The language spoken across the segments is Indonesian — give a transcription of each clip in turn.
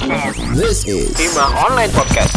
This is Hima Online Podcast.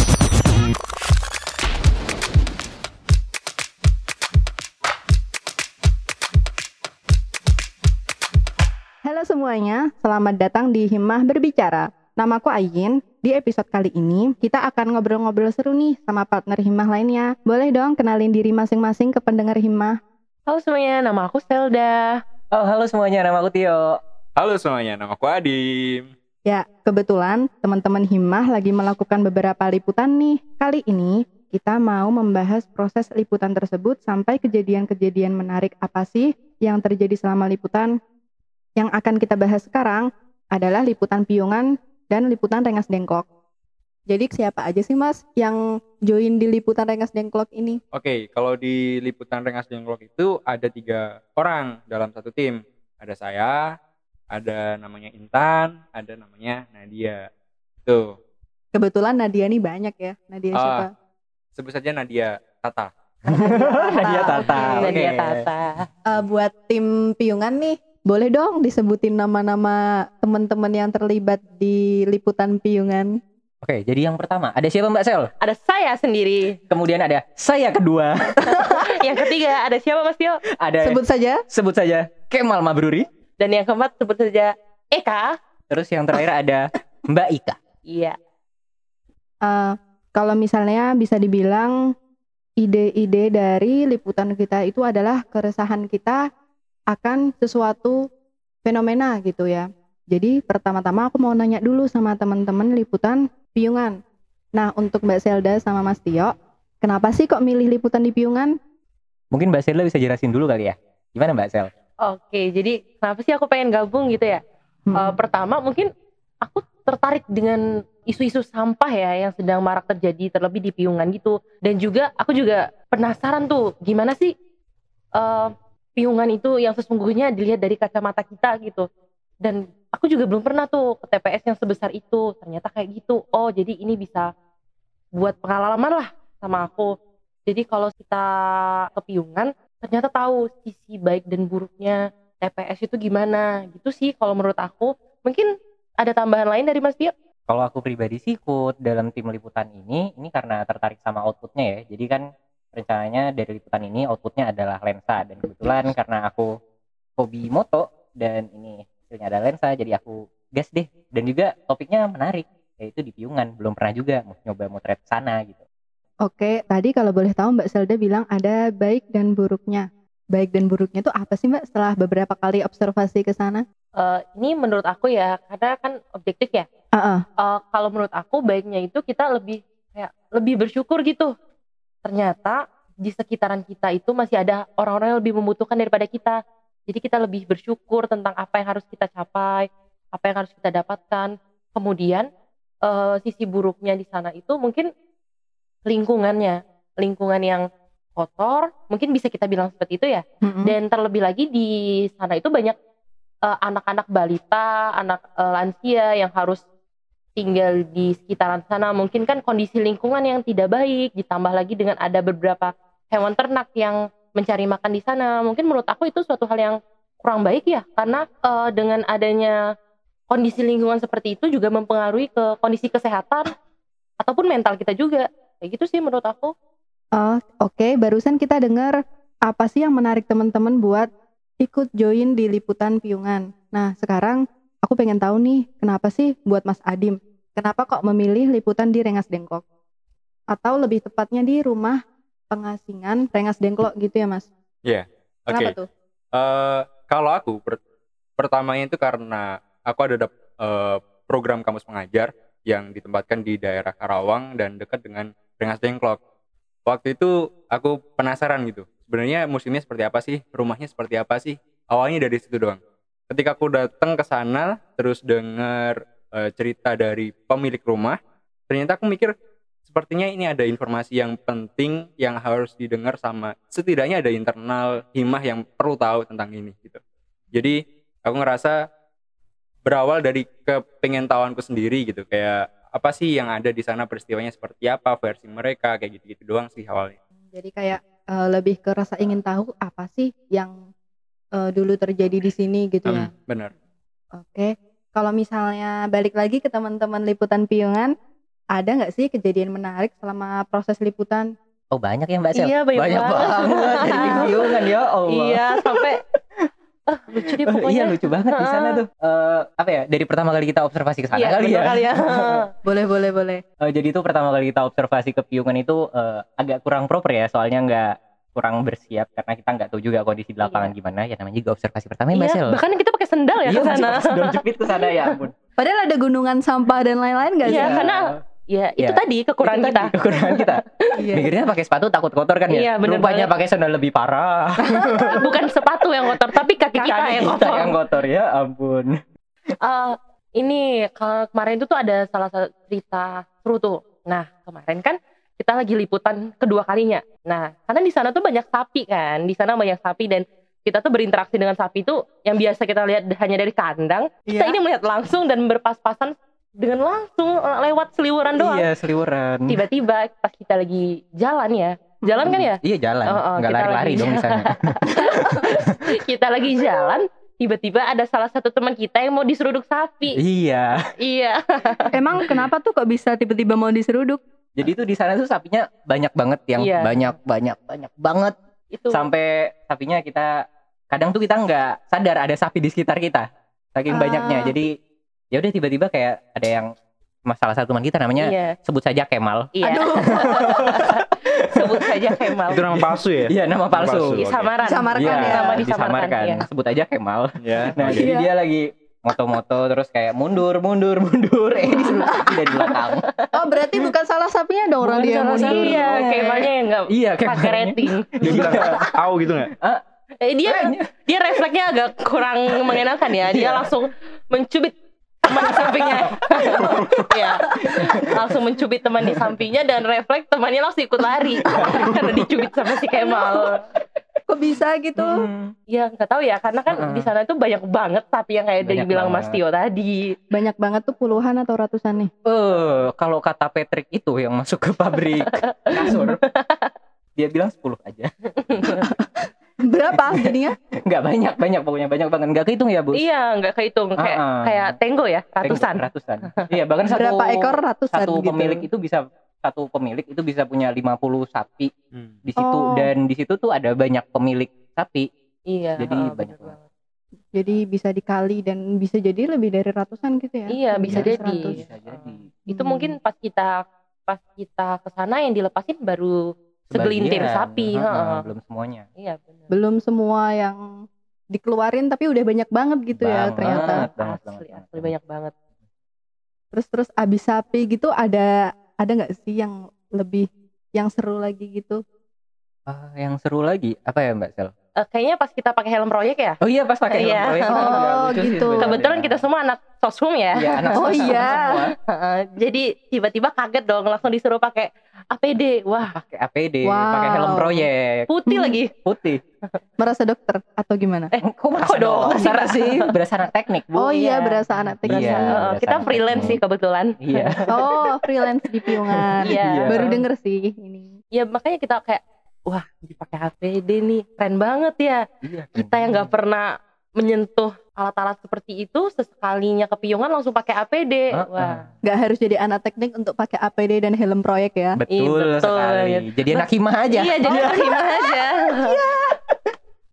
Halo semuanya, selamat datang di Himmah Berbicara. Namaku Ayin. Di episode kali ini, kita akan ngobrol-ngobrol seru nih sama partner Himmah lainnya. Boleh dong kenalin diri masing-masing ke pendengar Himmah. Halo semuanya, nama aku Selda. Oh, halo semuanya, nama aku Tio. Halo semuanya, nama aku Adim. Ya, kebetulan teman-teman Himmah lagi melakukan beberapa liputan nih. Kali ini, kita mau membahas proses liputan tersebut sampai kejadian-kejadian menarik apa sih yang terjadi selama liputan. Yang akan kita bahas sekarang adalah liputan piungan dan liputan Rengas Dengklok. Jadi siapa aja sih mas yang join di liputan Rengas Dengklok ini? Oke, kalau di liputan Rengas Dengklok itu ada tiga orang dalam satu tim. Ada saya, ada namanya Intan, ada namanya Nadia. Tuh, Kebetulan Nadia nih banyak ya. Nadia Ah. siapa? sebut saja Nadia Tata. Nadia Tata. Nadia. Tata. Eh, buat tim piungan nih, boleh dong disebutin nama-nama teman-teman yang terlibat di liputan piungan. Oke, jadi yang pertama ada siapa Mbak Sel? Ada saya sendiri. Kemudian ada saya kedua. Yang ketiga ada siapa Mas Tio? Ada Sebut saja. sebut saja Kemal Mabruri. Dan yang keempat sebut saja Eka. Terus yang terakhir ada Mbak Ika. Iya. Eh, kalau misalnya bisa dibilang ide-ide dari liputan kita itu adalah keresahan kita akan sesuatu fenomena gitu ya. Jadi pertama-tama aku mau nanya dulu sama teman-teman liputan piungan. Nah untuk Mbak Selda sama Mas Tio, kenapa sih kok milih liputan di piungan? Mungkin Mbak Sela bisa jelasin dulu kali ya. Gimana Mbak Sel? Oke, jadi kenapa sih aku pengen gabung gitu ya? Hmm. Eh, pertama mungkin aku tertarik dengan isu-isu sampah ya yang sedang marak terjadi terlebih di piungan gitu. Dan juga aku juga penasaran tuh gimana sih eh, piungan itu yang sesungguhnya dilihat dari kacamata kita gitu. Dan aku juga belum pernah tuh ke TPS yang sebesar itu. Ternyata kayak gitu. Oh, jadi ini bisa buat pengalaman lah sama aku. Jadi kalau kita ke piungan ternyata tahu sisi baik dan buruknya TPS itu gimana gitu sih kalau menurut aku. Mungkin ada tambahan lain dari Mas Tio? Kalau aku pribadi sih ikut dalam tim liputan ini, ini karena tertarik sama outputnya ya. Jadi kan rencananya dari liputan ini outputnya adalah lensa dan kebetulan karena aku hobi moto dan ini hasilnya ada lensa, jadi aku gas deh. Dan juga topiknya menarik, yaitu di piungan. Belum pernah juga mau nyoba motret sana gitu. Oke, tadi kalau boleh tahu Mbak Selda bilang ada baik dan buruknya. Baik dan buruknya itu apa sih Mbak setelah beberapa kali observasi ke sana? Eh, ini menurut aku ya karena kan objektif ya. Heeh. Eh, kalau menurut aku baiknya itu kita lebih kayak lebih bersyukur gitu. Ternyata di sekitaran kita itu masih ada orang-orang yang lebih membutuhkan daripada kita. Jadi kita lebih bersyukur tentang apa yang harus kita capai, apa yang harus kita dapatkan. Kemudian eh, sisi buruknya di sana itu mungkin lingkungannya, lingkungan yang kotor, mungkin bisa kita bilang seperti itu ya. Mm-mm. Dan terlebih lagi di sana itu banyak eh, anak-anak balita, anak eh, lansia yang harus tinggal di sekitaran sana. Mungkin kan kondisi lingkungan yang tidak baik, ditambah lagi dengan ada beberapa hewan ternak yang mencari makan di sana. Mungkin menurut aku itu suatu hal yang kurang baik ya, karena eh, dengan adanya kondisi lingkungan seperti itu juga mempengaruhi ke kondisi kesehatan ataupun mental kita juga. Kayak gitu sih menurut aku. Oh, oke. Barusan kita dengar apa sih yang menarik teman-teman buat ikut join di liputan piungan. Nah, sekarang aku pengen tahu nih, kenapa sih buat Mas Adim? Kenapa kok memilih liputan di Rengas Dengklok? Atau lebih tepatnya di rumah pengasingan Rengas Dengklok gitu ya, Mas? Iya. Oke. Kenapa tuh? Eh, kalau aku per- pertamanya itu karena aku ada eh, program kampus pengajar yang ditempatkan di daerah Karawang dan dekat dengan Rengas Dengklok. Waktu itu aku penasaran gitu. Sebenarnya musimnya seperti apa sih? Rumahnya seperti apa sih? Awalnya dari situ doang. Ketika aku datang ke sana terus dengar eh, cerita dari pemilik rumah, ternyata aku mikir sepertinya ini ada informasi yang penting yang harus didengar sama setidaknya ada internal himah yang perlu tahu tentang ini gitu. Jadi aku ngerasa berawal dari kepengen tahuanku sendiri gitu kayak apa sih yang ada di sana peristiwanya seperti apa versi mereka kayak gitu-gitu doang sih awalnya. Jadi kayak eh, lebih ke rasa ingin tahu apa sih yang eh, dulu terjadi di sini gitu ya. Em, bener. Oke. Kalau misalnya balik lagi ke teman-teman liputan piungan, ada nggak sih kejadian menarik selama proses liputan? Oh banyak ya Mbak Sel? Iya, banyak banget. banget. Dari piungan ya Allah. Iya, sampai ah, lucu deh Eh, pokoknya. iya lucu banget di sana tuh. Eh, apa ya? Dari pertama kali kita observasi ke sana Iya, kali ya. kali ya. Boleh, boleh, boleh. Eh, jadi itu pertama kali kita observasi ke piungan itu eh, agak kurang proper ya, soalnya nggak kurang bersiap karena kita nggak tahu juga kondisi di lapangan gimana. Ya namanya juga observasi pertama ya Mbak Iya, Sel. bahkan kita pakai sendal ya Iya, ke sana. Sudah jepit ke sana ya ampun. Padahal ada gunungan sampah dan lain-lain nggak Iya, sih? karena ya itu Iya. tadi kekurangan Itu kita. tadi Kekurangan kita. Iya. Mikirnya pakai sepatu takut kotor kan ya. Iya, bener Rupanya pakai sandal lebih parah. Bukan sepatu yang kotor, tapi kaki kita Kaki yang kita kotor. yang kotor ya ampun. Eh, ini kalau kemarin itu tuh ada salah satu cerita seru tuh. Nah kemarin kan kita lagi liputan kedua kalinya. Nah karena di sana tuh banyak sapi kan, di sana banyak sapi dan kita tuh berinteraksi dengan sapi itu yang biasa kita lihat hanya dari kandang. Kita Iya. ini melihat langsung dan berpas-pasan dengan langsung eh, lewat seliwuran doang. Iya, seliweran. Tiba-tiba pas kita lagi jalan ya, jalan kan ya? Iya jalan. Oh, oh, Nggak lari-lari dong di sana. kita lagi jalan, tiba-tiba ada salah satu teman kita yang mau diseruduk sapi. iya. iya. Emang kenapa tuh kok bisa tiba-tiba mau diseruduk? Jadi itu di sana tuh sapinya banyak banget yang Iya. banyak banyak banyak banget Itu. sampai sapinya kita kadang tuh kita nggak sadar ada sapi di sekitar kita saking Ah. banyaknya jadi ya udah tiba-tiba kayak ada yang masalah satu teman kita namanya Iya. sebut saja Kemal Iya. Aduh. Sebut saja Kemal. Itu nama palsu ya? iya nama palsu Palsu. Di samaran. Disamarkan Iya, ya. Nama disamarkan. disamarkan Iya. sebut aja Kemal Ya. nah oke. jadi Iya. dia lagi moto-moto terus kayak mundur mundur mundur eh disuruh sapi dari belakang Oh berarti bukan salah sapinya dong orang dia mundur. sapi. Iya, Kemalnya yang enggak iya pakai rating. Dia bilang au gitu nggak? Eh, dia dia refleksnya agak kurang mengenakan ya. Dia Iya. langsung mencubit teman di sampingnya. Iya. langsung mencubit teman di sampingnya dan refleks temannya langsung ikut lari karena dicubit sama si Kemal. Kok bisa gitu? Hmm. Ya nggak tahu ya karena kan Heeh. di sana itu banyak banget sapi yang kayak Banyak dibilang Mas banget. Tio tadi. Banyak banget tuh puluhan atau ratusan nih. Eh, kalau kata Patrick itu yang masuk ke pabrik kasur, dia bilang 10 aja. Berapa jadinya? Enggak banyak, banyak pokoknya banyak banget. Enggak kehitung ya, Bu? Iya nggak kehitung kayak Heeh. kayak tenggo ya ratusan. Ratusan. Iya, bahkan satu Berapa ekor ratusan satu gitu. pemilik itu bisa satu pemilik itu bisa punya 50 sapi Hmm. di situ Oh. dan di situ tuh ada banyak pemilik sapi. Iya. Jadi heeh, banyak banget. Jadi bisa dikali dan bisa jadi lebih dari ratusan gitu ya? Iya, bisa dari jadi. 100. Bisa jadi. Itu Hmm. mungkin pas kita pas kita ke sana yang dilepasin baru segelintir sapi. heeh, heeh. belum semuanya. Iya benar. Belum semua yang dikeluarin tapi udah banyak banget gitu ya Banget, ternyata. banget, Asli, banget, asli banget. banyak banget. Terus terus abis sapi gitu ada ada nggak sih yang lebih yang seru lagi gitu? Ah, yang seru lagi apa ya, Mbak Sel? Eh, kayaknya pas kita pakai helm proyek ya. Oh iya pas pakai Iya. helm proyek. Oh, sih gitu. sebenarnya. Kebetulan kita semua anak sosum ya. Iya, anak Oh, sosum iya. semua. Heeh, Jadi tiba-tiba kaget dong langsung disuruh pakai APD. Wah, pakai APD, Wow. pakai helm proyek, putih Hmm. lagi. putih. Merasa dokter atau gimana? Eh, kok merasa dong? dokter sih? Berasa anak teknik, Bu. oh iya, iya. berasa anak teknik. Iya. Kita anak freelance sih teknik. kebetulan. Iya. Oh, freelance di piungan. Iya. Baru denger sih ini. Ya makanya kita kayak wah dipakai APD nih keren banget ya. Iya. Kita yang nggak pernah menyentuh alat-alat seperti itu sesekalinya ke piungan langsung pakai APD. Heeh. Wah. Nggak harus jadi anak teknik untuk pakai APD dan helm proyek ya. Betul, Iya, betul. sekali. Jadi anak hima aja. Iya jadi terima aja.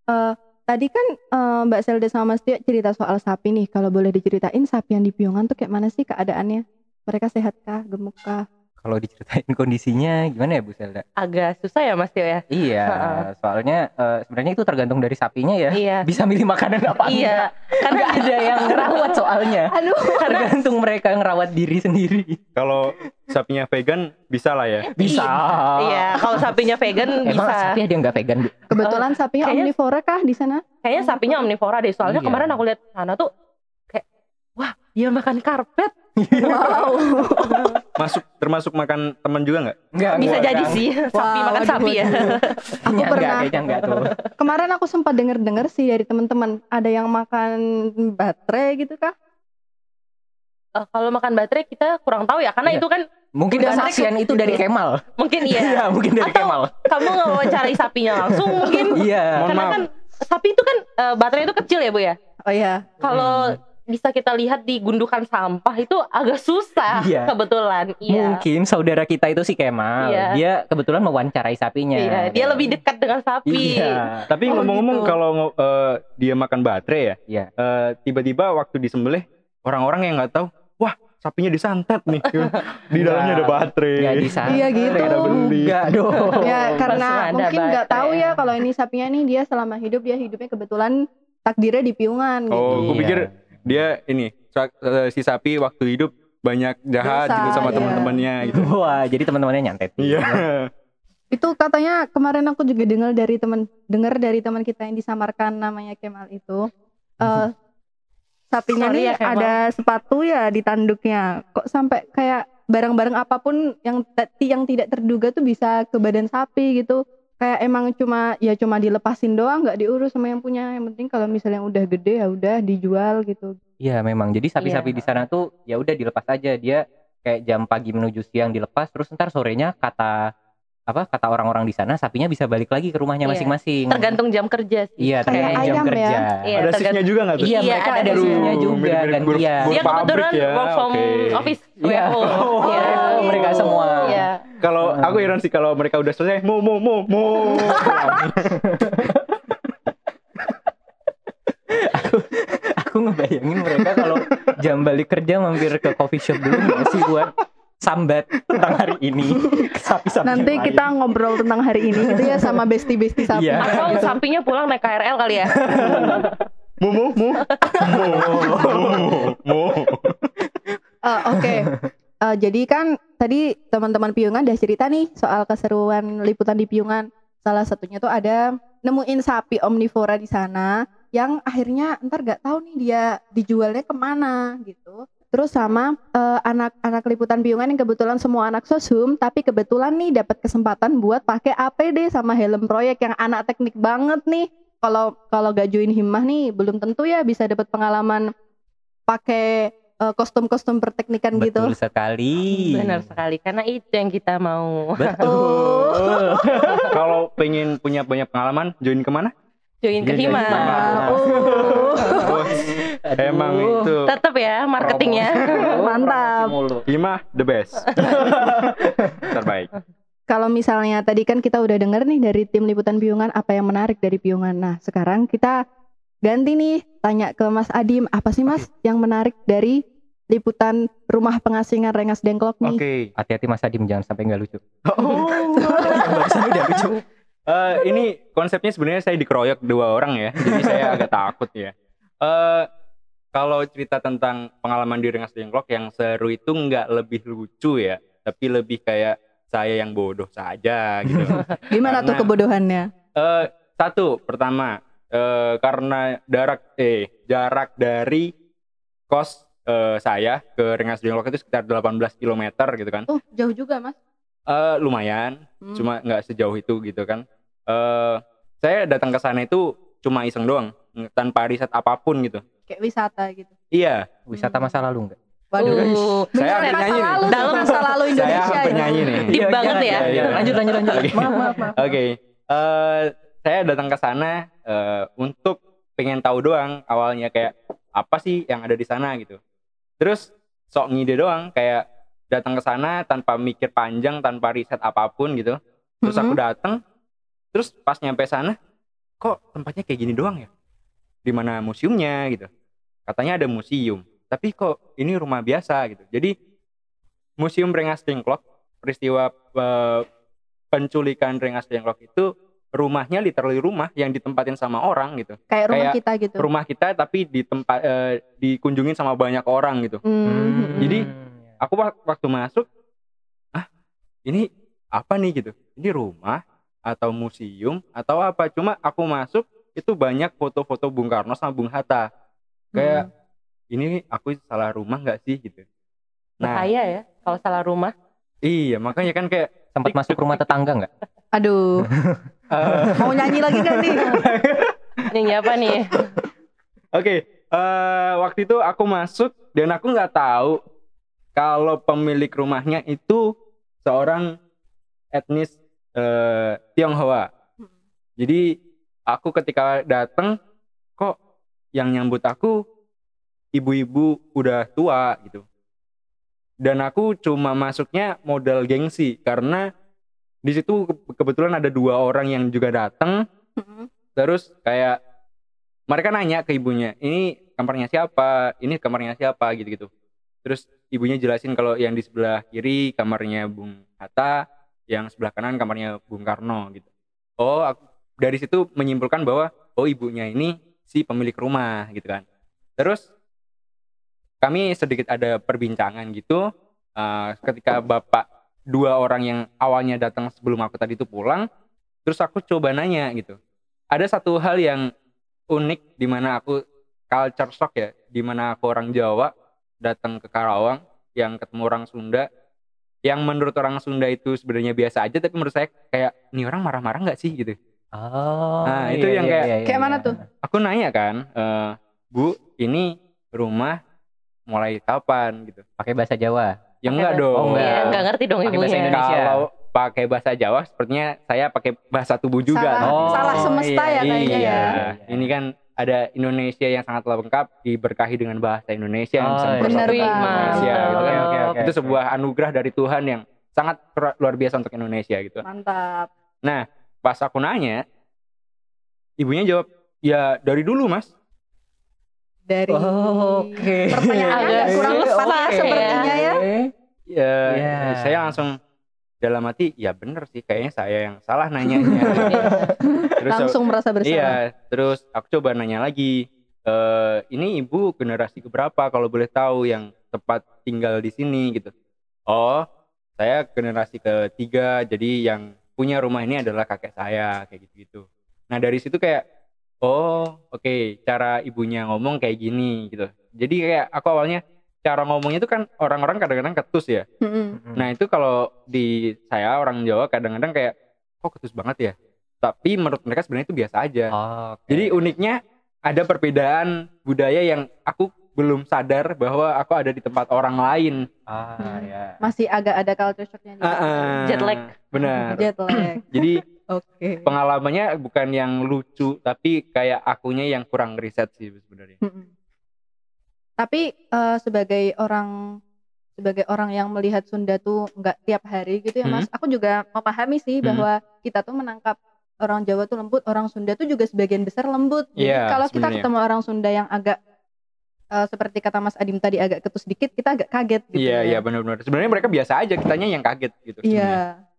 Eh, tadi kan eh, Mbak Selda sama Mas Tio cerita soal sapi nih. Kalau boleh diceritain sapi yang di piungan tuh kayak mana sih keadaannya? Mereka sehatkah, gemukkah? Kalau diceritain kondisinya gimana ya Bu Selda? Agak susah ya Mas Tio ya. Iya, Heeh. soalnya eh, sebenarnya itu tergantung dari sapinya ya. Iya. Bisa milih makanan apa Iya. enggak. Karena Nggak ada yang ngerawat soalnya. Aduh, Tergantung mereka ngerawat diri sendiri. Kalau sapinya vegan bisa lah ya. Bisa. Iya, kalau sapinya vegan Emang bisa. sapi ada yang nggak vegan, Bu? kebetulan sapinya kayaknya- omnivora kah di sana? Kayaknya sapinya omnivora deh. Soalnya Iya. kemarin aku lihat sana tuh dia makan karpet. Wow. Masuk termasuk makan teman juga nggak? Enggak, Bisa enggak. jadi sih. Sapi Wah, makan sapi ya. Aku enggak, pernah kayaknya enggak tuh. kemarin aku sempat denger-dengar sih dari teman-teman ada yang makan baterai gitu kah? Eh, kalau makan baterai kita kurang tahu ya karena Iya. itu kan Mungkin kesaksian itu dari Kemal. mungkin iya. Iya, mungkin dari Atau- Kemal. Kamu ngewawancarai sapinya langsung mungkin. Iya. Karena kan sapi itu kan eh, baterai itu kecil ya, Bu ya. Oh iya. Kalau Hmm. Bisa kita lihat di gundukan sampah itu agak susah Iya. kebetulan. Iya. Mungkin saudara kita itu si Kemal, Iya. dia kebetulan mewawancarai sapinya. Iya, dia lebih dekat dengan sapi. Iya. Tapi Oh, ngomong-ngomong gitu. kalau eh, dia makan baterai ya, Iya. eh, tiba-tiba waktu disembelih orang-orang yang nggak tahu, wah sapinya disantet nih, di dalamnya ada baterai. Ya di sana. Iya, gitu. Ada beli. Enggak dong. ya karena ada mungkin nggak tahu ya kalau ini sapinya nih dia selama hidup dia hidupnya kebetulan takdirnya di piungan gitu. Oh, gue Iya. pikir dia ini eh, si sapi waktu hidup banyak jahat Dosa, gitu sama iya. teman-temannya gitu. Wah, jadi teman-temannya nyantet. Iya. Itu katanya kemarin aku juga dengar dari teman dengar dari teman kita yang disamarkan namanya Kemal itu. eh sapinya Sorry nih ya, Kemal. ada sepatu ya di tanduknya. Kok sampai kayak barang-barang apa pun yang yang tidak terduga tuh bisa ke badan sapi gitu. Kayak emang cuma ya cuma dilepasin doang nggak diurus sama yang punya. Yang penting kalau misalnya udah gede ya udah dijual gitu. Iya, memang. Jadi sapi-sapi Iya. di sana tuh ya udah dilepas aja. Dia kayak jam pagi menuju siang dilepas, terus ntar sorenya kata apa kata orang-orang di sana sapinya bisa balik lagi ke rumahnya Iya. masing-masing. Tergantung jam kerja sih. Iya, tergantung Kayak jam ayam ya. kerja. Iya, ada shiftnya juga nggak tuh? Iya, Iya, mereka ada ada shiftnya juga buruh- dia kebetulan ya, work from oke. office. Iya. WFO. Oh, Iya. mereka semua. Kalau Hmm. aku heran sih kalau mereka udah selesai, mau mau mau mau. Aku ngebayangin mereka kalau jam balik kerja mampir ke coffee shop dulu nggak sih buat sambat tentang hari ini sapi-sapi Nanti yang kita lain. ngobrol tentang hari ini gitu ya sama besti-besti sapi. Iya. Atau sapinya pulang naik KRL kali ya. Mau mau mau mau mau. Eh, Oke, Eh, jadi kan tadi teman-teman Piungan udah cerita nih soal keseruan liputan di Piungan. Salah satunya tuh ada nemuin sapi omnivora di sana yang akhirnya ntar gak tahu nih dia dijualnya ke mana gitu. Terus sama eh, anak-anak liputan Piungan yang kebetulan semua anak sosum, tapi kebetulan nih dapat kesempatan buat pakai APD sama helm proyek yang anak teknik banget nih. Kalau kalau gak join himmah nih belum tentu ya bisa dapat pengalaman pakai eh, kostum-kostum perteknikan gitu. Betul sekali. Benar sekali. Karena itu yang kita mau. Betul. Kalau pengen punya banyak pengalaman, join ke mana? Join ke Join ke Hima. Hima. Oh. Oh, emang itu Tetap ya marketingnya. Mantap. Hima the best. Terbaik. Kalau misalnya tadi kan kita udah denger nih dari tim liputan Piungan apa yang menarik dari Piungan. Nah, sekarang kita ganti nih tanya ke Mas Adim, apa sih Mas yang menarik dari liputan rumah pengasingan Rengas Dengklok nih? Oke. Hati-hati Mas Adim jangan sampai nggak lucu. Oh. Barusan udah lucu. Eh, ini konsepnya sebenarnya saya dikeroyok dua orang ya, jadi saya agak takut ya. Eh, kalau cerita tentang pengalaman di Rengas Dengklok yang seru itu nggak lebih lucu ya, tapi lebih kayak saya yang bodoh saja gitu. Gimana tuh Karena- kebodohannya? Eh, satu, pertama eh, karena jarak eh jarak dari kos eh, saya ke Rengas Dengklok itu sekitar 18 km gitu kan. Oh, jauh juga Mas. Eh, lumayan, Hmm. cuma nggak sejauh itu gitu kan. Eh, saya datang ke sana itu cuma iseng doang, ng- tanpa riset apa pun gitu. kayak wisata gitu. Iya, Wisata masa lalu nggak? Waduh. Uh, Saya hampir masa nyanyi nih. lalu, Dalam- masa lalu saya Indonesia. hampir ini. nyanyi nih. Deep banget ya. Iya, iya. Lanjut lanjut lanjut. Oke. Maaf, maaf, maaf. Oke, eh, saya datang ke sana eh, untuk pengen tahu doang awalnya kayak apa sih yang ada di sana gitu. Terus sok ngide doang kayak datang ke sana tanpa mikir panjang, tanpa riset apa pun gitu. Terus aku datang, terus pas nyampe sana, kok tempatnya kayak gini doang ya? Di mana museumnya gitu? Katanya ada museum, tapi kok ini rumah biasa gitu. Jadi museum Rengas Dengklok, peristiwa eh, penculikan Rengas Dengklok itu rumahnya literally rumah yang ditempatin sama orang gitu. Kayak rumah Kayak kita gitu. Rumah kita tapi di tempat eh, dikunjungin sama banyak orang gitu. Hmm. Jadi, Aku wak- waktu masuk, ah ini apa nih gitu? Ini rumah atau museum atau apa? Cuma aku masuk itu banyak foto-foto Bung Karno sama Bung Hatta. Kayak ini aku salah rumah nggak sih gitu. Nah, Bahaya ya kalau salah rumah. iya makanya kan kayak sempat masuk rumah tetangga nggak? Aduh, eh, mau nyanyi lagi kan nih? Ini apa nih? Oke, eh, waktu itu aku masuk dan aku nggak tahu kalau pemilik rumahnya itu seorang etnis eh, Tionghoa. Jadi aku ketika datang kok yang nyambut aku ibu-ibu udah tua gitu dan aku cuma masuknya modal gengsi karena di situ ke- kebetulan ada dua orang yang juga datang Mm-mm. terus kayak mereka nanya ke ibunya ini kamarnya siapa? Ini kamarnya siapa? gitu-gitu. Terus ibunya jelasin kalau yang di sebelah kiri kamarnya Bung Hatta yang sebelah kanan kamarnya Bung Karno gitu. Oh aku dari situ menyimpulkan bahwa oh ibunya ini si pemilik rumah gitu kan. Terus kami sedikit ada perbincangan gitu eh, ketika bapak dua orang yang awalnya datang sebelum aku tadi itu pulang terus aku coba nanya gitu ada satu hal yang unik di mana aku culture shock ya di mana aku orang Jawa datang ke Karawang yang ketemu orang Sunda yang menurut orang Sunda itu sebenarnya biasa aja tapi menurut saya kayak ini orang marah-marah nggak sih gitu Oh. Nah, itu yang kayak- Kayak mana tuh? aku nanya kan eh, Bu ini rumah mulai kapan gitu Pakai bahasa Jawa. Ya enggak dong Oh, enggak. Iya, enggak ngerti dong Pakai bahasa ibunya. Indonesia. kalau pakai bahasa Jawa sepertinya saya pakai bahasa tubuh juga Salah- nanti. salah semesta ya kayaknya iya. ya. Ini kan ada Indonesia yang sangat lengkap diberkahi dengan bahasa Indonesia yang bisa Oh, iya. mempersatukan Bener Indonesia gitu kan. Oke, oke, itu sebuah anugerah dari Tuhan yang sangat luar biasa untuk Indonesia gitu. Mantap. Pas aku nanya, ibunya jawab, "Ya dari dulu, Mas." Dari Oke. pertanyaannya agak Agak kurang tepat ya. sepertinya ya. Ya, Iya. saya langsung dalam hati, ya bener sih kayaknya saya yang salah nanyanya. Terus Langsung merasa bersalah. Iya, terus aku coba nanya lagi. eh ini ibu generasi keberapa kalau boleh tahu yang tepat tinggal di sini gitu. Oh, saya generasi ketiga, jadi yang punya rumah ini adalah kakek saya kayak gitu-gitu. Nah dari situ kayak, oh oke cara ibunya ngomong kayak gini gitu. Jadi kayak aku awalnya cara ngomongnya itu kan orang-orang kadang-kadang ketus ya. Mm-mm. Nah itu kalau di saya orang Jawa kadang-kadang kayak kok ketus banget ya. Tapi menurut mereka sebenarnya itu biasa aja. Oh, oke. Jadi uniknya ada perbedaan budaya yang aku belum sadar bahwa aku ada di tempat orang lain. ah Hmm. ya. Masih agak ada culture shocknya juga. Ah, ah. Jet lag. Benar. Jet lag. Jadi Oke. pengalamannya bukan yang lucu tapi kayak akunya yang kurang riset sih sebenarnya. Mm-mm. Tapi eh, sebagai orang sebagai orang yang melihat Sunda tuh nggak tiap hari gitu ya Hmm. Mas, aku juga memahami sih Hmm. bahwa kita tuh menangkap orang Jawa tuh lembut, orang Sunda tuh juga sebagian besar lembut. Jadi Iya, kalau kita ketemu orang Sunda yang agak eh, seperti kata Mas Adim tadi agak ketus dikit, kita agak kaget gitu. Iya, ya. iya benar-benar. Sebenarnya mereka biasa aja, kitanya yang kaget gitu. Iya.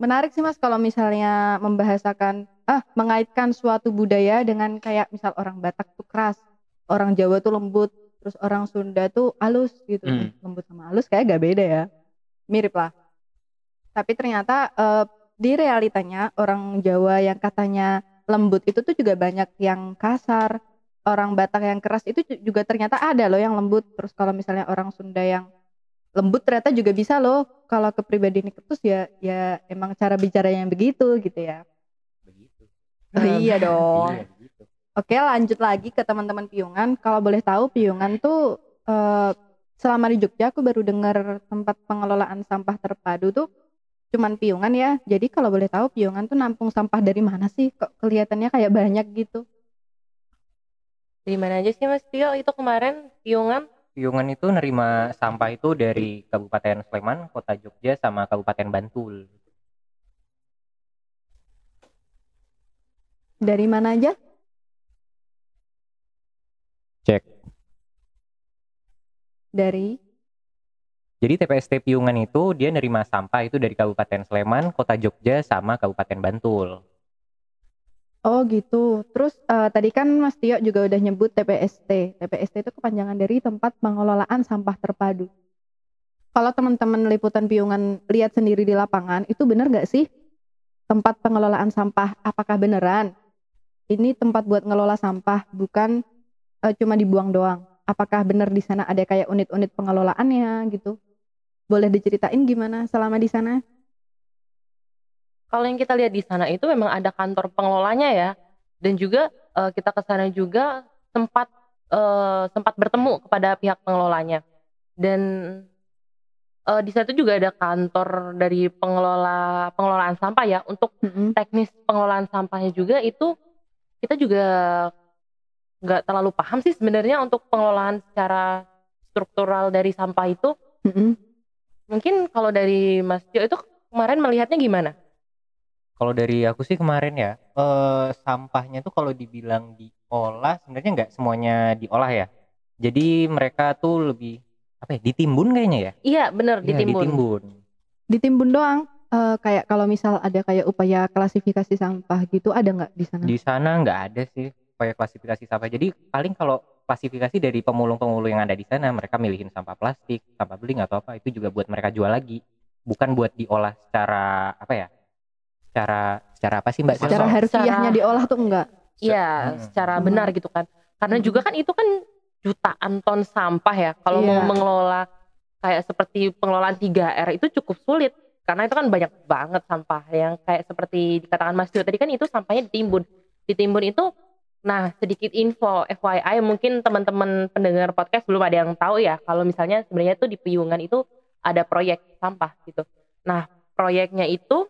Menarik sih Mas kalau misalnya membahasakan ah mengaitkan suatu budaya dengan kayak misal orang Batak tuh keras, orang Jawa tuh lembut, terus orang Sunda tuh halus gitu. Hmm. Lembut sama halus kayak gak beda ya. Mirip lah. Tapi ternyata eh, di realitanya orang Jawa yang katanya lembut itu tuh juga banyak yang kasar. Orang Batak yang keras itu ju- juga ternyata ada loh yang lembut. Terus kalau misalnya orang Sunda yang lembut ternyata juga bisa loh. Kalau kepribadian ketus ya ya emang cara bicara yang begitu gitu ya. Begitu. oh, iya dong. Iya, begitu. oke lanjut lagi ke teman-teman piungan. Kalau boleh tahu piungan tuh eh, selama di Jogja aku baru dengar tempat pengelolaan sampah terpadu tuh cuman piungan ya. Jadi kalau boleh tahu piungan tuh nampung sampah dari mana sih? Kok kelihatannya kayak banyak gitu? Di mana aja sih Mas? Tio itu kemarin piungan? Piungan itu nerima sampah itu dari Kabupaten Sleman, Kota Jogja, sama Kabupaten Bantul. dari mana aja Cek. dari Jadi TPST Piungan itu dia nerima sampah itu dari Kabupaten Sleman, Kota Jogja, sama Kabupaten Bantul. Oh gitu. Terus eh, tadi kan Mas Tio juga udah nyebut TPST. TPST itu kepanjangan dari tempat pengelolaan sampah terpadu. Kalau teman-teman liputan piungan lihat sendiri di lapangan, itu benar nggak sih tempat pengelolaan sampah? Apakah beneran ini tempat buat ngelola sampah, bukan eh, cuma dibuang doang? Apakah benar di sana ada kayak unit-unit pengelolaannya gitu? Boleh diceritain gimana selama di sana? Kalau yang kita lihat di sana itu memang ada kantor pengelolanya ya, dan juga eh, kita ke sana juga sempat eh, sempat bertemu kepada pihak pengelolanya, dan eh, di situ juga ada kantor dari pengelola pengelolaan sampah ya untuk Mm-mm. teknis pengelolaan sampahnya juga itu kita juga nggak terlalu paham sih sebenarnya untuk pengelolaan secara struktural dari sampah itu. Mm-mm. Mungkin kalau dari Mas Tio itu kemarin melihatnya gimana? Kalau dari aku sih kemarin ya, eh sampahnya tuh kalau dibilang diolah sebenarnya nggak semuanya diolah ya. Jadi mereka tuh lebih apa ya? Ditimbun kayaknya ya? Iya bener Iya, ditimbun. ditimbun. Ditimbun doang. Eh, kayak kalau misal ada kayak upaya klasifikasi sampah gitu ada nggak di sana? Di sana nggak ada sih upaya klasifikasi sampah. Jadi paling kalau klasifikasi dari pemulung-pemulung yang ada di sana, mereka milihin sampah plastik, sampah beling atau apa, itu juga buat mereka jual lagi. Bukan buat diolah secara apa ya? Secara secara apa sih Mbak? Secara Secara- harfiahnya diolah tuh enggak. Iya, Hmm. secara Hmm. benar gitu kan. Karena Hmm. juga kan itu kan jutaan ton sampah ya. Kalau mau Iya. mengelola kayak seperti pengelolaan 3R itu cukup sulit karena itu kan banyak banget sampah yang kayak seperti dikatakan Mas Tio tadi kan itu sampahnya ditimbun. Ditimbun itu nah sedikit info FYI mungkin teman-teman pendengar podcast belum ada yang tahu ya kalau misalnya sebenarnya itu di Piungan itu ada proyek sampah gitu. Nah, proyeknya itu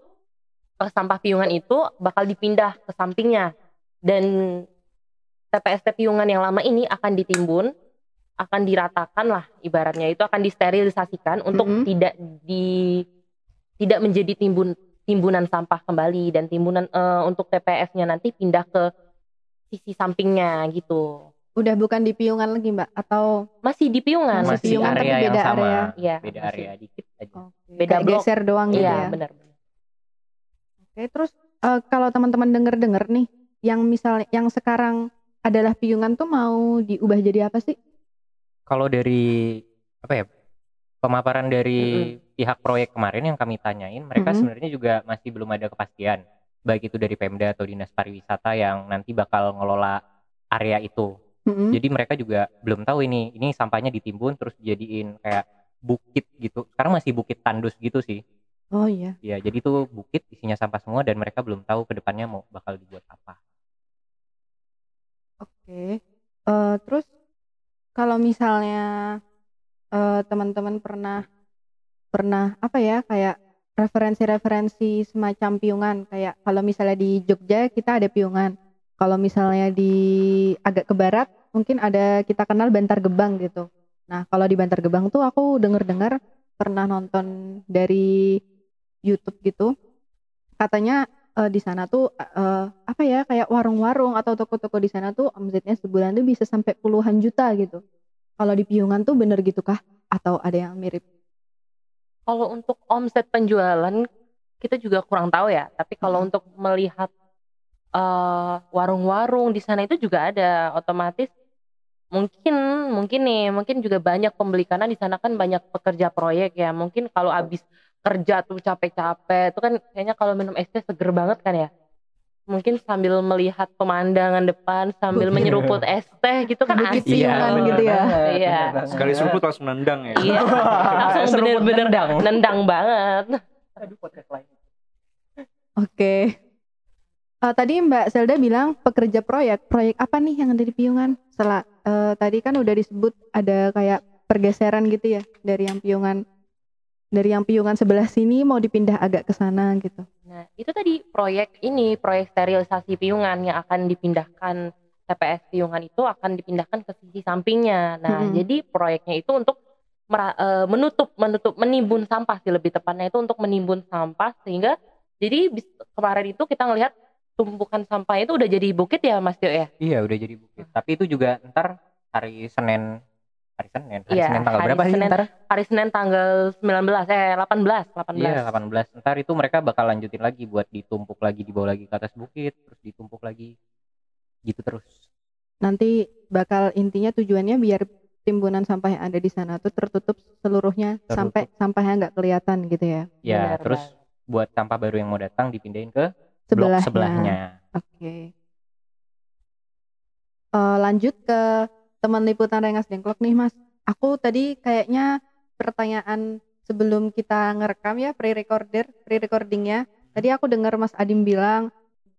sampah Piungan itu bakal dipindah ke sampingnya dan TPST Piungan yang lama ini akan ditimbun, akan diratakan lah ibaratnya itu akan disterilisasikan untuk Mhm. tidak di tidak menjadi timbun timbunan sampah kembali dan timbunan eh, untuk TPS-nya nanti pindah ke sisi sampingnya gitu. Udah bukan di piungan lagi mbak atau Masih di Piungan, Masih Masih piungan, tapi area yang beda sama. area. Iya, Beda masih. area dikit aja. Beda kayak blok. geser doang gitu Iya, ya? benar. Oke, terus eh, kalau teman-teman denger-denger nih, yang misalnya yang sekarang adalah piungan tuh mau diubah jadi apa sih? Kalau dari apa ya? Pemaparan dari pihak proyek kemarin yang kami tanyain, mereka Mhm. sebenarnya juga masih belum ada kepastian, baik itu dari Pemda atau Dinas Pariwisata yang nanti bakal ngelola area itu. Mm-mm. Jadi mereka juga belum tahu ini, ini sampahnya ditimbun terus dijadiin kayak bukit gitu. Sekarang masih bukit tandus gitu sih. Oh iya. Ya, jadi itu bukit isinya sampah semua dan mereka belum tahu ke depannya mau bakal dibuat apa. Oke. Eh, terus kalau misalnya eh, teman-teman pernah pernah apa ya kayak referensi-referensi semacam piungan kayak kalau misalnya di Jogja kita ada piungan. Kalau misalnya di agak ke barat mungkin ada kita kenal Bantar Gebang gitu. Nah, kalau di Bantar Gebang tuh aku denger-dengar pernah nonton dari YouTube gitu. Katanya eh, di sana tuh eh, apa ya kayak warung-warung atau toko-toko di sana tuh omsetnya sebulan tuh bisa sampai puluhan juta gitu. Kalau di Piungan tuh bener gitu kah? Atau ada yang mirip? Kalau untuk omset penjualan kita juga kurang tahu ya. Tapi kalau Mhm. untuk melihat eh, warung-warung di sana itu juga ada otomatis mungkin mungkin nih mungkin juga banyak pembeli karena di sana kan banyak pekerja proyek ya. Mungkin kalau habis kerja tuh capek-capek itu kan kayaknya kalau minum es teh seger banget kan ya. Mungkin sambil melihat pemandangan depan sambil menyeruput es teh gitu kan asik. Gitu ya. Iya. Sekali seruput langsung nendang ya. Iya. Langsung bener-bener nendang. nendang banget. Aduh, podcast lain. Oke. Eh, tadi Mbak Zelda bilang pekerja proyek. Proyek apa nih yang ada di Piungan? Setelah eh, tadi kan udah disebut ada kayak pergeseran gitu ya dari yang Piungan dari yang Piungan sebelah sini mau dipindah agak ke sana gitu. Nah, itu tadi proyek ini, proyek sterilisasi piungan yang akan dipindahkan TPS piungan itu akan dipindahkan ke sisi sampingnya. Nah, Mm-mm. jadi proyeknya itu untuk eh, menutup menutup menimbun sampah sih lebih tepatnya itu untuk menimbun sampah sehingga jadi kemarin itu kita ngelihat tumpukan sampah itu udah jadi bukit ya Mas Tio ya. Iya, udah jadi bukit. Tapi itu juga ntar hari Senin hari Senin, hari Iya, Senin tanggal hari berapa sih Senin. ntar? Hari Senin tanggal 19 eh 18 18. Iya, 18. Ntar itu mereka bakal lanjutin lagi buat ditumpuk lagi, dibawa lagi ke atas bukit, terus ditumpuk lagi. Gitu terus. Nanti bakal intinya tujuannya biar timbunan sampah yang ada di sana tuh tertutup seluruhnya Tertutup. sampai sampahnya nggak kelihatan gitu ya. Ya, Benar terus buat sampah baru yang mau datang dipindahin ke Sebelahnya. blok sebelahnya. Oke. Eh, lanjut ke teman liputan Rengas Dengklok nih Mas. Aku tadi kayaknya pertanyaan sebelum kita ngerekam ya pre-recorder, pre-recordingnya. Tadi aku dengar Mas Adim bilang,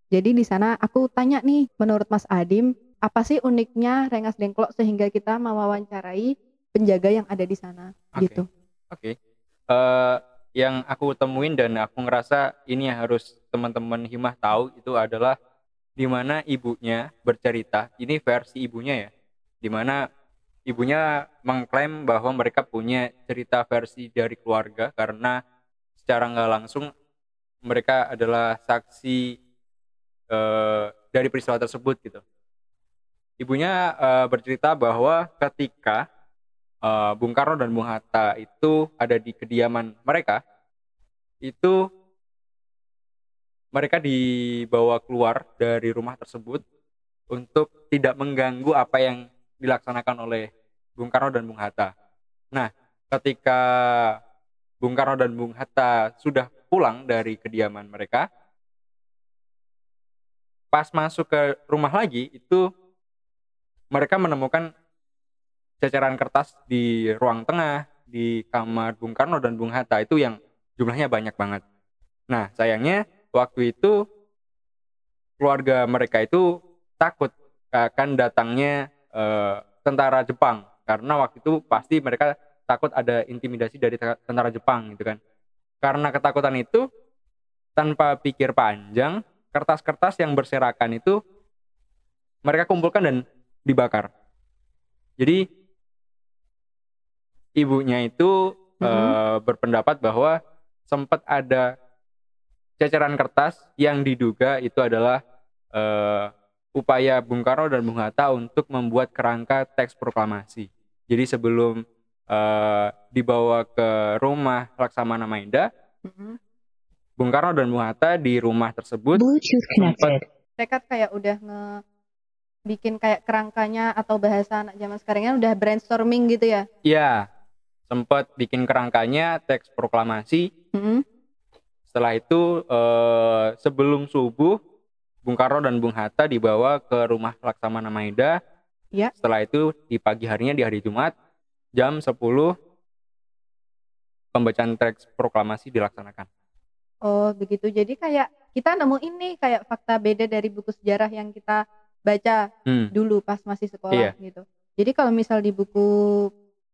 jadi di sana aku tanya nih, menurut Mas Adim, apa sih uniknya Rengas Dengklok sehingga kita mewawancarai penjaga yang ada di sana Oke. gitu. Oke. Eh, yang aku temuin dan aku ngerasa ini yang harus teman-teman himah tahu itu adalah di mana ibunya bercerita ini versi ibunya ya di mana ibunya mengklaim bahwa mereka punya cerita versi dari keluarga karena secara nggak langsung mereka adalah saksi eh, dari peristiwa tersebut gitu. Ibunya eh, bercerita bahwa ketika eh, Bung Karno dan Bung Hatta itu ada di kediaman mereka itu mereka dibawa keluar dari rumah tersebut untuk tidak mengganggu apa yang dilaksanakan oleh Bung Karno dan Bung Hatta. Nah, ketika Bung Karno dan Bung Hatta sudah pulang dari kediaman mereka, pas masuk ke rumah lagi itu mereka menemukan ceceran kertas di ruang tengah di kamar Bung Karno dan Bung Hatta itu yang jumlahnya banyak banget. Nah, sayangnya waktu itu keluarga mereka itu takut akan datangnya eh, tentara Jepang karena waktu itu pasti mereka takut ada intimidasi dari te- tentara Jepang gitu kan. Karena ketakutan itu tanpa pikir panjang, kertas-kertas yang berserakan itu mereka kumpulkan dan dibakar. Jadi ibunya itu eh, berpendapat bahwa sempat ada ceceran kertas yang diduga itu adalah eh, upaya Bung Karno dan Bung Hatta untuk membuat kerangka teks proklamasi. Jadi sebelum eh, dibawa ke rumah Laksamana Maeda, Mm-mm. Bung Karno dan Bung Hatta di rumah tersebut connected. mereka kayak udah nge bikin kayak kerangkanya atau bahasa anak zaman sekarang kan udah brainstorming gitu ya. ya sempat bikin kerangkanya teks proklamasi. Mm-mm. Setelah itu eh, sebelum subuh Bung Karno dan Bung Hatta dibawa ke rumah Laksamana Maeda. Ya. Setelah itu di pagi harinya di hari Jumat jam 10 pembacaan teks proklamasi dilaksanakan. Oh begitu. Jadi kayak kita nemu ini kayak fakta beda dari buku sejarah yang kita baca Hmm. dulu pas masih sekolah Iya. gitu. Jadi kalau misal di buku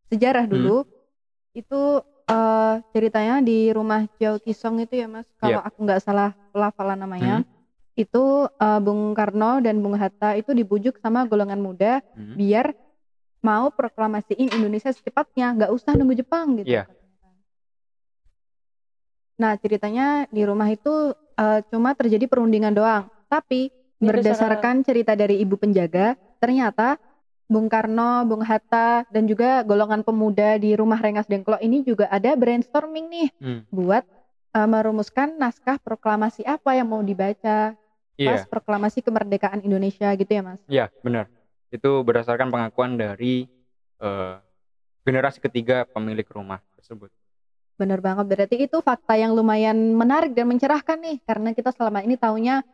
sejarah Hmm. dulu itu eh, ceritanya di rumah Jiao Kisong itu ya mas. Kalau Iya. aku nggak salah pelafalan namanya. Hmm. Itu eh, Bung Karno dan Bung Hatta itu dibujuk sama golongan muda Hmm. biar mau proklamasiin Indonesia secepatnya, nggak usah nunggu Jepang gitu. Katanya. Nah ceritanya di rumah itu eh, cuma terjadi perundingan doang, tapi Ini berdasarkan cerita dari ibu penjaga, ternyata Bung Karno, Bung Hatta, dan juga golongan pemuda di rumah Rengas Dengklok ini juga ada brainstorming nih Hmm. buat eh, merumuskan naskah proklamasi apa yang mau dibaca pas Iya, proklamasi kemerdekaan Indonesia gitu ya mas. iya benar. Itu berdasarkan pengakuan dari eh, generasi ketiga pemilik rumah tersebut. Bener banget, berarti itu fakta yang lumayan menarik dan mencerahkan nih, karena kita selama ini taunya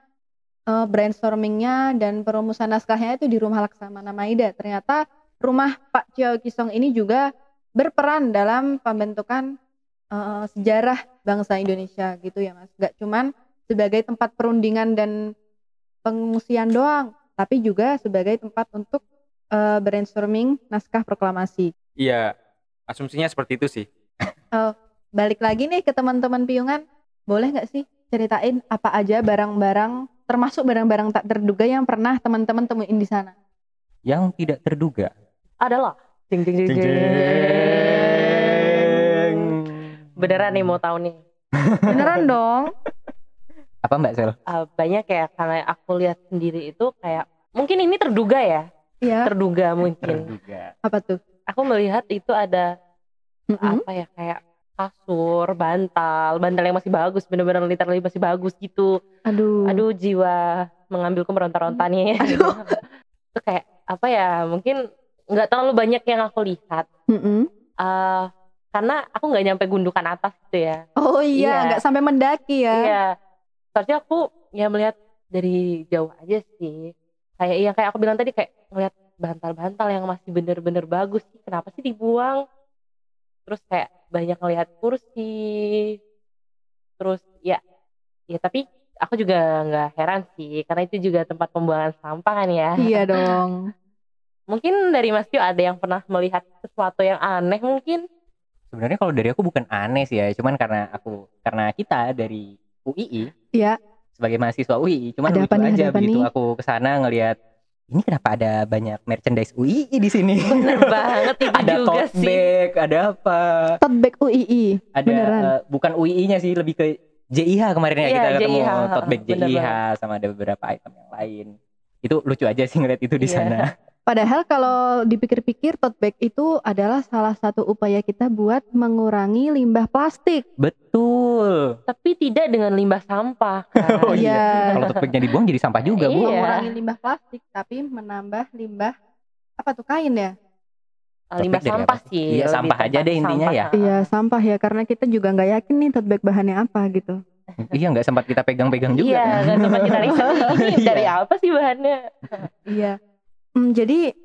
eh, brainstormingnya dan perumusan naskahnya itu di rumah Laksamana Maida. Ternyata rumah Pak Cio Kisong ini juga berperan dalam pembentukan eh, sejarah bangsa Indonesia gitu ya mas. Gak cuman sebagai tempat perundingan dan pengungsian doang, tapi juga sebagai tempat untuk eh, brainstorming naskah proklamasi. Iya, asumsinya seperti itu sih. balik lagi nih ke teman-teman piungan boleh nggak sih ceritain apa aja barang-barang termasuk barang-barang tak terduga yang pernah teman-teman temuin di sana Yang tidak terduga. Adalah. Jeng jeng jeng jeng. Beneran nih mau tahu nih. beneran dong Apa Mbak Sel? Uh, banyak ya karena aku lihat sendiri itu kayak mungkin ini terduga ya. ya Terduga mungkin. Terduga. apa tuh Aku melihat itu ada Mm-mm. apa ya kayak kasur, bantal, bantal yang masih bagus, bener-bener literally masih bagus gitu. aduh Aduh jiwa mengambilku meronta-ronta nih. Aduh. itu kayak apa ya? Mungkin nggak terlalu banyak yang aku lihat. Mm-mm. Eh, karena aku nggak nyampe gundukan atas gitu ya. oh iya Iya. nggak sampai mendaki ya Iya. Soalnya aku ya melihat dari jauh aja sih. Kayak yang kayak aku bilang tadi kayak ngeliat bantal-bantal yang masih bener-bener bagus sih. Kenapa sih dibuang? Terus kayak banyak ngelihat kursi. Terus ya, ya tapi aku juga nggak heran sih karena itu juga tempat pembuangan sampah kan ya. iya dong Mungkin dari Mas Tio ada yang pernah melihat sesuatu yang aneh mungkin? Sebenarnya kalau dari aku bukan aneh sih ya, cuman karena aku karena kita dari UII Iya. sebagai mahasiswa UI. Cuman Ada lucu apa nih, aja ada apa begitu nih? aku ke sana ngelihat ini kenapa ada banyak merchandise UI di sini. Bener banget itu ada juga tote sih. bag, ada apa? Tote bag UII. Ada Beneran. eh, bukan UI-nya sih, lebih ke JIH kemarin ya Iya, kita ketemu JIH, tote bag bener JIH sama ada beberapa item yang lain. Itu lucu aja sih ngeliat itu di Iya. sana. Padahal kalau dipikir-pikir tote bag itu adalah salah satu upaya kita buat mengurangi limbah plastik. Betul. Tapi tidak dengan limbah sampah kan. Oh iya. Iya. Kalau tote bagnya dibuang jadi sampah juga, Bu. Iya. Mengurangi limbah plastik tapi menambah limbah apa tuh kain ya? Ah, limbah dari sampah apa? sih. Iya, sampah aja deh intinya sampah. ya. Iya, sampah ya karena kita juga nggak yakin nih tote bag bahannya apa gitu. iya, nggak sempat kita pegang-pegang juga. Iya, nggak sempat kita riset ini Iya. dari apa sih bahannya? Iya. Hmm, jadi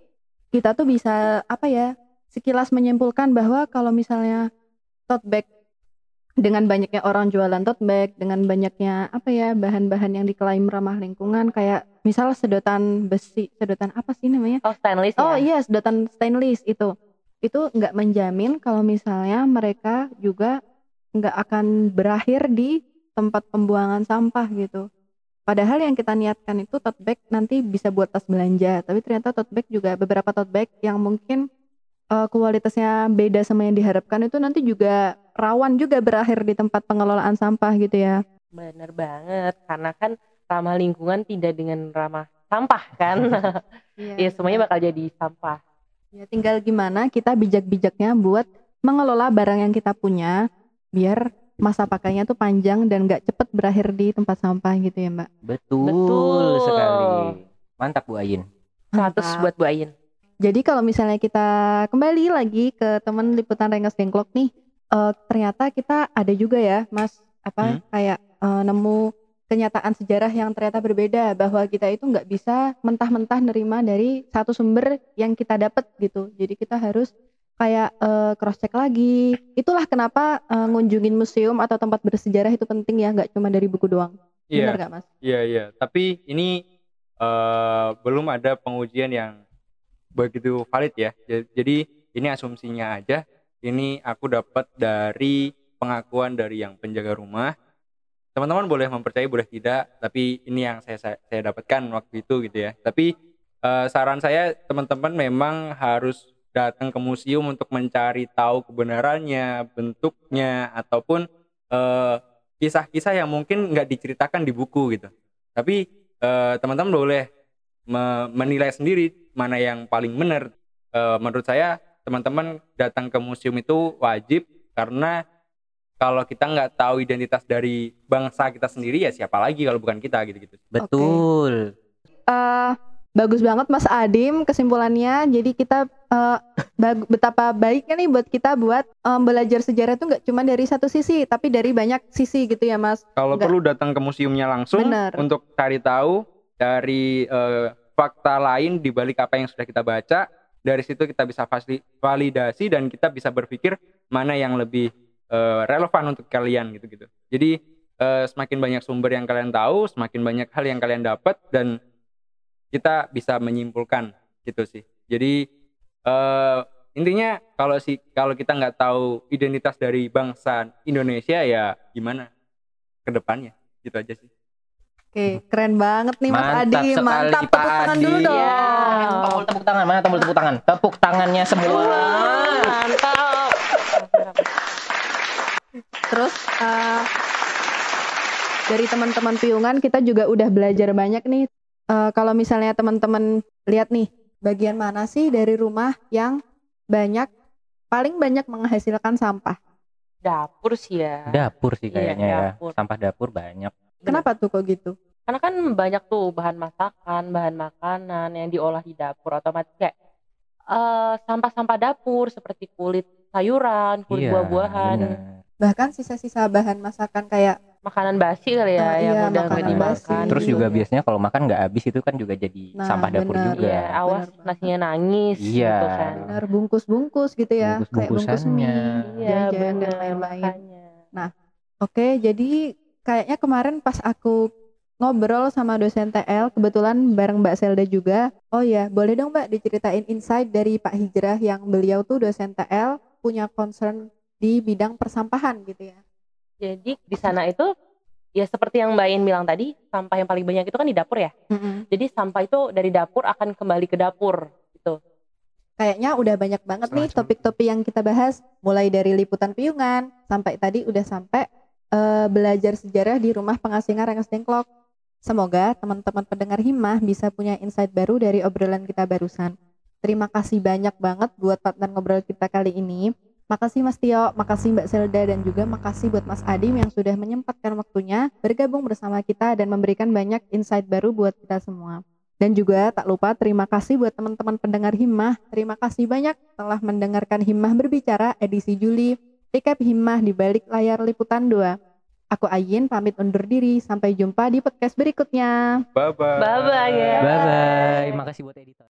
kita tuh bisa apa ya? Sekilas menyimpulkan bahwa kalau misalnya tote bag dengan banyaknya orang jualan tote bag, dengan banyaknya apa ya bahan-bahan yang diklaim ramah lingkungan kayak misal sedotan besi, sedotan apa sih namanya? Oh stainless Oh ya? iya, sedotan stainless itu. Itu nggak menjamin kalau misalnya mereka juga nggak akan berakhir di tempat pembuangan sampah gitu. Padahal yang kita niatkan itu tote bag nanti bisa buat tas belanja, tapi ternyata tote bag juga beberapa tote bag yang mungkin eh, kualitasnya beda sama yang diharapkan itu nanti juga rawan juga berakhir di tempat pengelolaan sampah gitu ya. Bener banget, karena kan ramah lingkungan tidak dengan ramah sampah kan? ya semuanya bakal jadi sampah. Ya, tinggal gimana kita bijak-bijaknya buat mengelola barang yang kita punya biar masa pakainya tuh panjang dan nggak cepet berakhir di tempat sampah gitu ya mbak. Betul, Betul. sekali. Mantap Bu Ayin. 100 Mantap. buat Bu Ayin. Jadi kalau misalnya kita kembali lagi ke teman liputan Rengas Dengklok nih, eh, ternyata kita ada juga ya mas apa Hmm. kayak eh, nemu kenyataan sejarah yang ternyata berbeda bahwa kita itu nggak bisa mentah-mentah nerima dari satu sumber yang kita dapat gitu. Jadi kita harus kayak cross check lagi. Itulah kenapa eh, ngunjungin museum atau tempat bersejarah itu penting ya, nggak cuma dari buku doang. Iya, Benar nggak mas? iya, iya. Tapi ini eh, belum ada pengujian yang begitu valid ya. Ja- Jadi ini asumsinya aja. Ini aku dapat dari pengakuan dari yang penjaga rumah. Teman-teman boleh mempercayai, boleh tidak. Tapi ini yang saya saya, saya dapatkan waktu itu gitu ya. Tapi eh, saran saya teman-teman memang harus datang ke museum untuk mencari tahu kebenarannya, bentuknya, ataupun eh, kisah-kisah yang mungkin nggak diceritakan di buku gitu. Tapi eh, teman-teman boleh me- menilai sendiri mana yang paling benar. Eh, menurut saya teman-teman datang ke museum itu wajib karena kalau kita nggak tahu identitas dari bangsa kita sendiri ya siapa lagi kalau bukan kita gitu-gitu. Betul. Eh, bagus banget Mas Adim kesimpulannya. Jadi kita bag- betapa baiknya nih buat kita buat em, belajar sejarah itu nggak cuma dari satu sisi, tapi dari banyak sisi gitu ya Mas. Kalau Nggak. perlu datang ke museumnya langsung Benar. untuk cari tahu dari eh, fakta lain di balik apa yang sudah kita baca. Dari situ kita bisa validasi dan kita bisa berpikir mana yang lebih eh, relevan untuk kalian gitu-gitu. Jadi eh, semakin banyak sumber yang kalian tahu, semakin banyak hal yang kalian dapat dan kita bisa menyimpulkan gitu sih. Jadi eh, intinya kalau si kalau kita nggak tahu identitas dari bangsa Indonesia ya gimana ke depannya gitu aja sih. Oke, keren banget nih Mas Mantap Adim. sekali, Mantap, Pak tepuk tangan dulu Adim. dong. Tombol tepuk tangan mana tombol tepuk tangan? Tepuk tangannya semua. Mantap. Terus eh, dari teman-teman piungan kita juga udah belajar banyak nih. Eh, kalau misalnya teman-teman lihat nih, bagian mana sih dari rumah yang banyak paling banyak menghasilkan sampah? Dapur sih ya. Dapur sih Iya, kayaknya ya. dapur. Sampah dapur banyak. Kenapa tuh kok gitu? Karena kan banyak tuh bahan masakan, bahan makanan yang diolah di dapur otomatis kayak eh, sampah-sampah dapur seperti kulit sayuran, kulit Iya, buah-buahan. Bahkan sisa-sisa bahan masakan kayak makanan basi kali ya Ah, yang iya, udah dimakan. basi. Terus Iya. juga biasanya kalau makan nggak habis itu kan juga jadi Nah, sampah dapur benar. juga. Iya, awas banget. nasinya nangis Iya. gitu kan. benar bungkus-bungkus gitu ya, kayak bungkus Bungkus-bungkusannya. mie, Iya, jajan dan benar, lain-lain. makanya. Oke, jadi kayaknya kemarin pas aku ngobrol sama dosen TL, kebetulan bareng Mbak Selda juga. Oh ya, boleh dong Mbak diceritain insight dari Pak Hijrah yang beliau tuh dosen TL punya concern di bidang persampahan gitu ya. Jadi di sana itu ya seperti yang Mbak In bilang tadi, sampah yang paling banyak itu kan di dapur ya. Mm-mm. Jadi sampah itu dari dapur akan kembali ke dapur gitu. Kayaknya udah banyak banget nih Setengah jam. topik-topik yang kita bahas, mulai dari liputan piungan sampai tadi udah sampai eh, belajar sejarah di rumah pengasingan Rengas Dengklok. Semoga teman-teman pendengar Himmah bisa punya insight baru dari obrolan kita barusan. Terima kasih banyak banget buat partner ngobrol kita kali ini. Makasih Mas Tio, makasih Mbak Selda dan juga makasih buat Mas Adim yang sudah menyempatkan waktunya bergabung bersama kita dan memberikan banyak insight baru buat kita semua. Dan juga tak lupa terima kasih buat teman-teman pendengar Himmah. Terima kasih banyak telah mendengarkan Himmah berbicara edisi Juli. Recap Himmah di balik layar liputan 2. Aku Ayin pamit undur diri. Sampai jumpa di podcast berikutnya. Bye bye. Bye bye ya. Bye bye. Makasih buat editor.